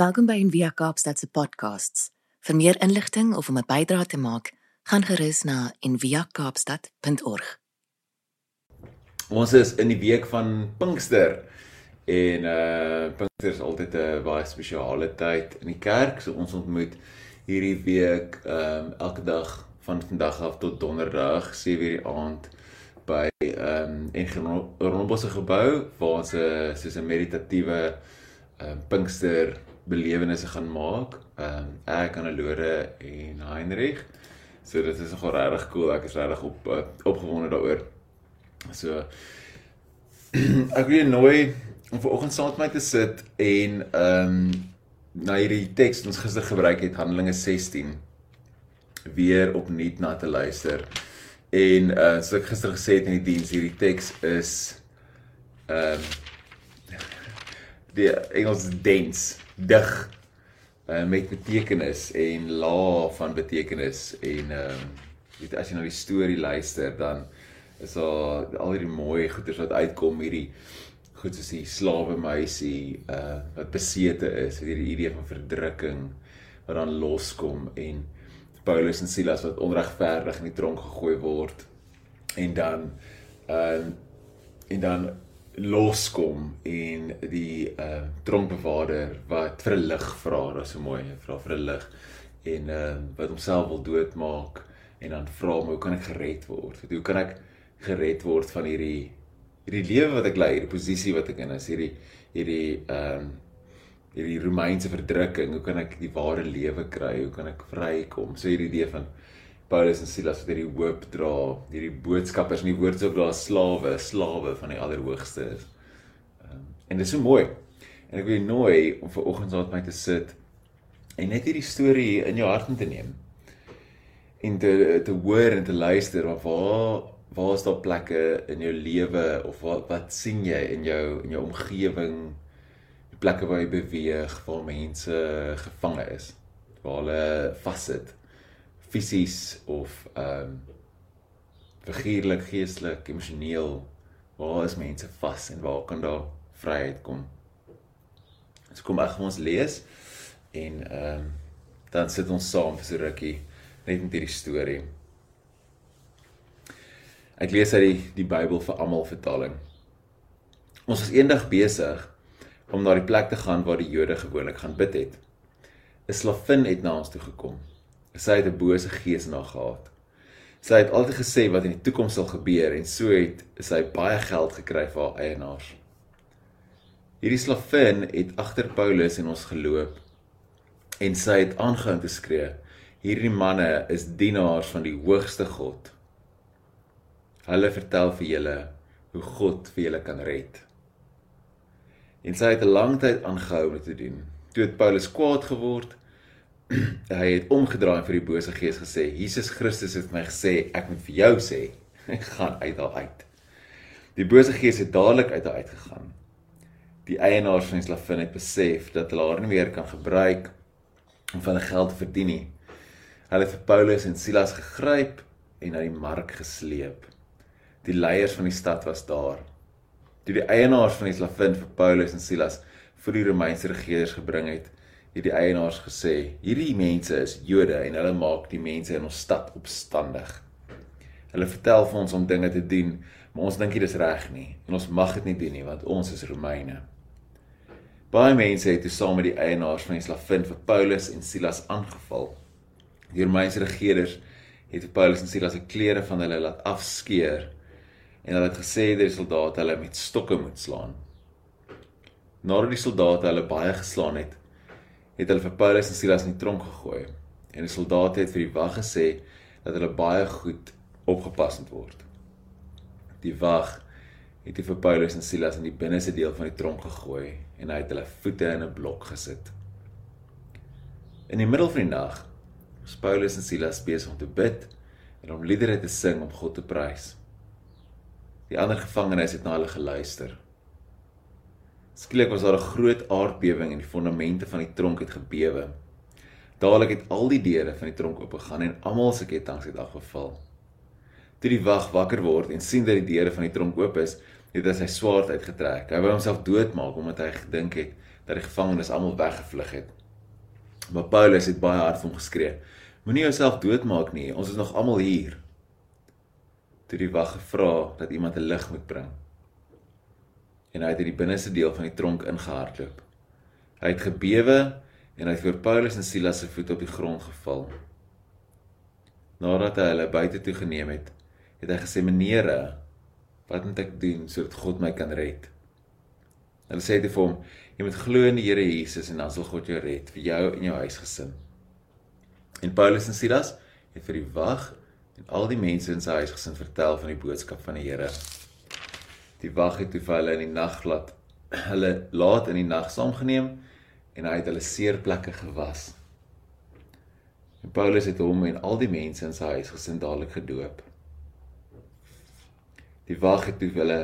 Welkom by Envia Kaapstad se podcasts. Vir meer inligting of om 'n bydrae te maak, gaan gerus na enviakaapstad.org. Ons is in die week van Pinkster en uh Pinkster is altyd 'n baie spesiale tyd in die kerk. So ons ontmoet hierdie week ehm um, elke dag van vandag af tot donderdag 7:00 die aand by ehm um, en Ronbosse gebou waar ons 'n soos 'n meditatiewe ehm um, Pinkster belewennisse gaan maak. Ehm um, ek aan Alore en Heinrich. So dit is nogal regtig cool. Ek is regtig op uh, opgewonde daaroor. So ek wil nooi om vanoggend saam met my te sit en ehm um, na hierdie teks wat ons gister gebruik het Handelinge 16 weer opnuut na te luister. En uh soos ek gister gesê het in die diens, hierdie teks is ehm um, die Engels dens, dig uh, met betekenis en la van betekenis en ehm um, weet as jy na die storie luister dan is daar al hierdie mooi goeders wat uitkom hierdie goed soos die slawe meisie uh wat besete is, hierdie idee van verdrukking wat dan loskom en Paulus en Silas wat onregverdig in die tronk gegooi word en dan ehm uh, en dan loskom en die uh tronkbewaarder wat vir 'n lig vra, dit is so mooi, vra vir 'n lig en uh wat homself wil doodmaak en dan vra hom hoe kan ek gered word? Hoe kan ek gered word van hierdie hierdie lewe wat ek lei, hierdie posisie wat ek in is, hierdie hierdie ehm um, hierdie Romeinse verdrukking, hoe kan ek die ware lewe kry? Hoe kan ek vrykom? So hierdie idee van Paulus en Silas wat hierdie hoop dra, hierdie boodskappers in die woord sou daar slawe, slawe van die allerhoogste is. Um, en dit is so mooi. En ek wil nooi om ver oggend saam met my te sit en net hierdie storie in jou hart te neem. En te te hoor en te luister waar waar waar is daar plekke in jou lewe of wat wat sien jy in jou in jou omgewing plekke waar jy beweeg waar mense gevange is waar hulle vassit fisies of ehm um, figuurlik geestelik emosioneel waar is mense vas en waar kan daar vryheid kom so kom ek ons lees en ehm um, dan sit ons saam vir so rukkie net met hierdie storie ek lees uit die die Bybel vir almal vertaling ons was eendag besig om na die plek te gaan waar die Jode gewoonlik gaan bid het. 'n Slavin het na ons toe gekom. Sy het 'n bose gees na gehad. Sy het altyd gesê wat in die toekoms sal gebeur en so het sy baie geld gekry vir haar eienaars. Hierdie slavin het agter Paulus en ons geloop en sy het aangehou te skree: "Hierdie manne is dienaars van die hoogste God. Hulle vertel vir julle hoe God vir julle kan red." En sy het 'n lang tyd aangehou om dit te doen. Toe het Paulus kwaad geword. hy het omgedraai vir die bose gees gesê: "Jesus Christus het my gesê ek moet vir jou sê, gaan uit daar uit." Die bose gees het dadelik uit daar uitgegaan. Die eienaars van die slavin het besef dat hulle haar nie meer kan gebruik om van hulle geld te verdien nie. Hulle het vir Paulus en Silas gegryp en na die mark gesleep. Die leiers van die stad was daar toe die eienaars van die slavin vir Paulus en Silas vir die Romeinse regerders gebring het, het die eienaars gesê: "Hierdie mense is Jode en hulle maak die mense in ons stad opstandig. Hulle vertel vir ons om dinge te doen, maar ons dink dit is reg nie en ons mag dit nie doen nie want ons is Romeine." Baie mense het toe saam met die eienaars van die slavin vir Paulus en Silas aangeval. Die Romeinse regerders het vir Paulus en Silas se klere van hulle laat afskeer en hulle het gesê dat die soldate hulle met stokke moet slaan. Nadat die soldate hulle baie geslaan het, het hulle vir Paulus en Silas in die tronk gegooi en die soldate het vir die wag gesê dat hulle baie goed opgepas moet word. Die wag het vir Paulus en Silas in die binneste deel van die tronk gegooi en hy het hulle voete in 'n blok gesit. In die middel van die nag was Paulus en Silas besig om te bid en om liedere te sing om God te prys. Die ander gevangenes het na hulle geluister. Skielik was daar 'n groot aardbewing en die fondamente van die tronk het gebewe. Dadelik het al die deure van die tronk oopgegaan en almal se ketTINGS het afgeval. Toe die wag wakker word en sien dat die deure van die tronk oop is, het hy sy swaard uitgetrek. Hy wou homself doodmaak omdat hy gedink het dat die gevangenes almal weggevlug het. Maar Paulus het baie hard vir hom geskree: Moenie jouself doodmaak nie, ons is nog almal hier. Toe die wag gevra dat iemand 'n lig moet bring. En hy het in die binneste deel van die tronk ingehardloop. Hy het gebewe en hy het voor Paulus en Silas se voete op die grond geval. Nadat hy hulle buite toe geneem het, het hy gesê: "Menere, wat moet ek doen sodat God my kan red?" Hulle sê dit vir hom: "Jy moet glo in die Here Jesus en dan sal God jou red vir jou en jou huisgesin." En Paulus en Silas het vir die wag en al die mense in sy huisgesin vertel van die boodskap van die Here. Die wag het toe vir hulle in die nag laat hulle laat in die nag saamgeneem en hy het hulle seerplekke gewas. En Paulus het hom en al die mense in sy huisgesin dadelik gedoop. Die wag het toe hulle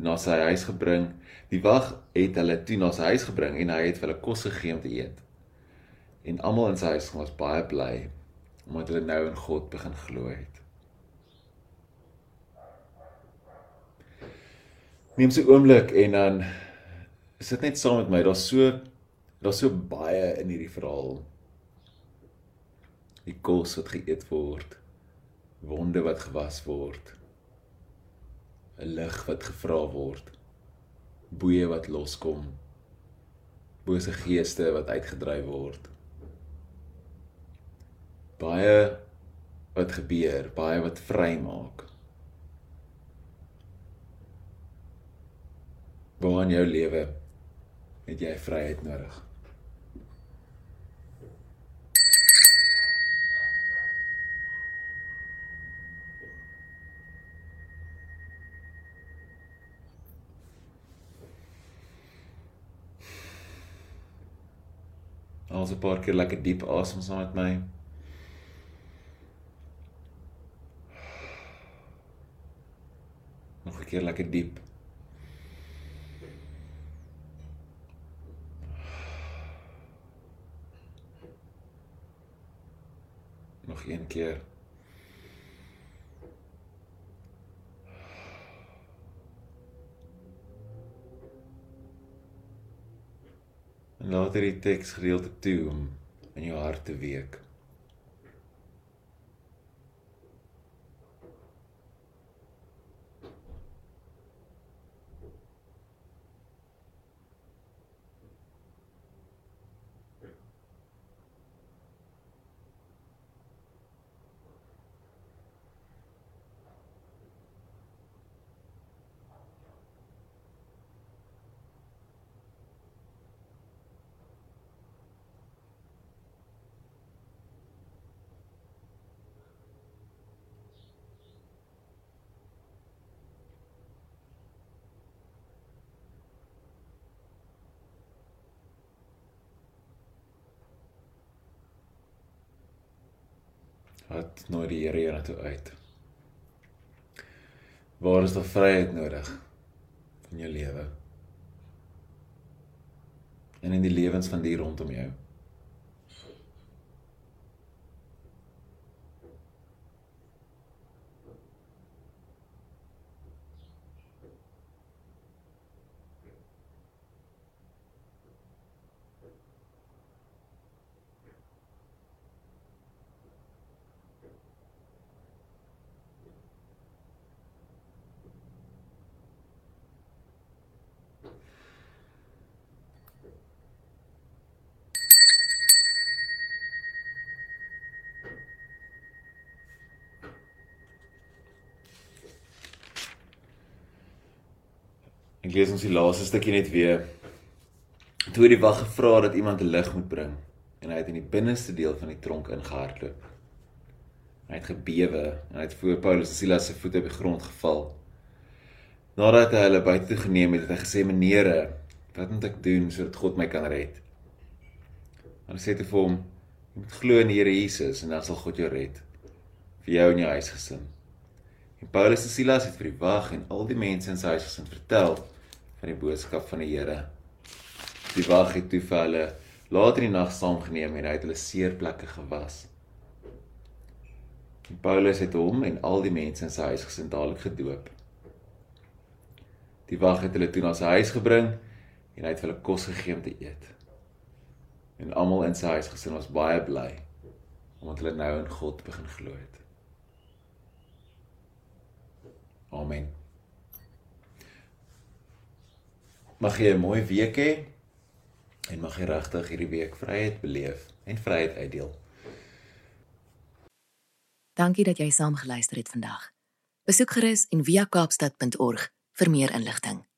na sy huis gebring. Die wag het hulle toe na sy huis gebring en hy het vir hulle kos gegee om te eet. En almal in sy huis was baie bly omdat hulle nou in God begin glo het. Neem so 'n oomblik en dan sit net saam met my. Daar's so daar's so baie in hierdie verhaal. Die kos wat geëet word, wonde wat gewas word, 'n lig wat gevra word, boeye wat loskom, bose geeste wat uitgedryf word. Baie wat gebeur, baie wat vrymaak. In jou lewe het jy vryheid nodig? Ons 'n paar keer lekker diep asem saam met my. Nog 'n keer lekker diep. Nog een keer. En laat hierdie teks gedeelte toe om in jou hart te week. Wat nooi die Here jou na toe uit? Waar is daar vryheid nodig in jou lewe? En in die lewens van die rondom jou? Ek lees ons die laaste stukkie net weer. Toe die wag gevra dat iemand 'n lig moet bring en hy het in die binneste deel van die tronk ingehardloop. Hy het gebewe en hy het voor Paulus en Silas se voete op die grond geval. Nadat hy hulle buite geneem het, het hy gesê: "Menere, wat moet ek doen sodat God my kan red?" Hulle sê te vir hom: "Jy moet glo in die Here Jesus en dan sal God jou red vir jou en jou huisgesin." En Paulus en Silas het vir die wag en al die mense in sy huisgesin vertel van die boodskap van die Here. Die wag het toe vir hulle later in die nag saamgeneem en hy het hulle seerplekke gewas. En Paulus het hom en al die mense in sy huis gesin dadelik gedoop. Die wag het hulle toe na sy huis gebring en hy het hulle kos gegee om te eet. En almal in sy huisgesin was baie bly omdat hulle nou in God begin glo het. Amen. Mag jy 'n mooi week hê en mag jy regtig hierdie week vryheid beleef en vryheid uitdeel. Dankie dat jy saam geluister het vandag. Besoek gerus en via kaapstad.org vir meer inligting.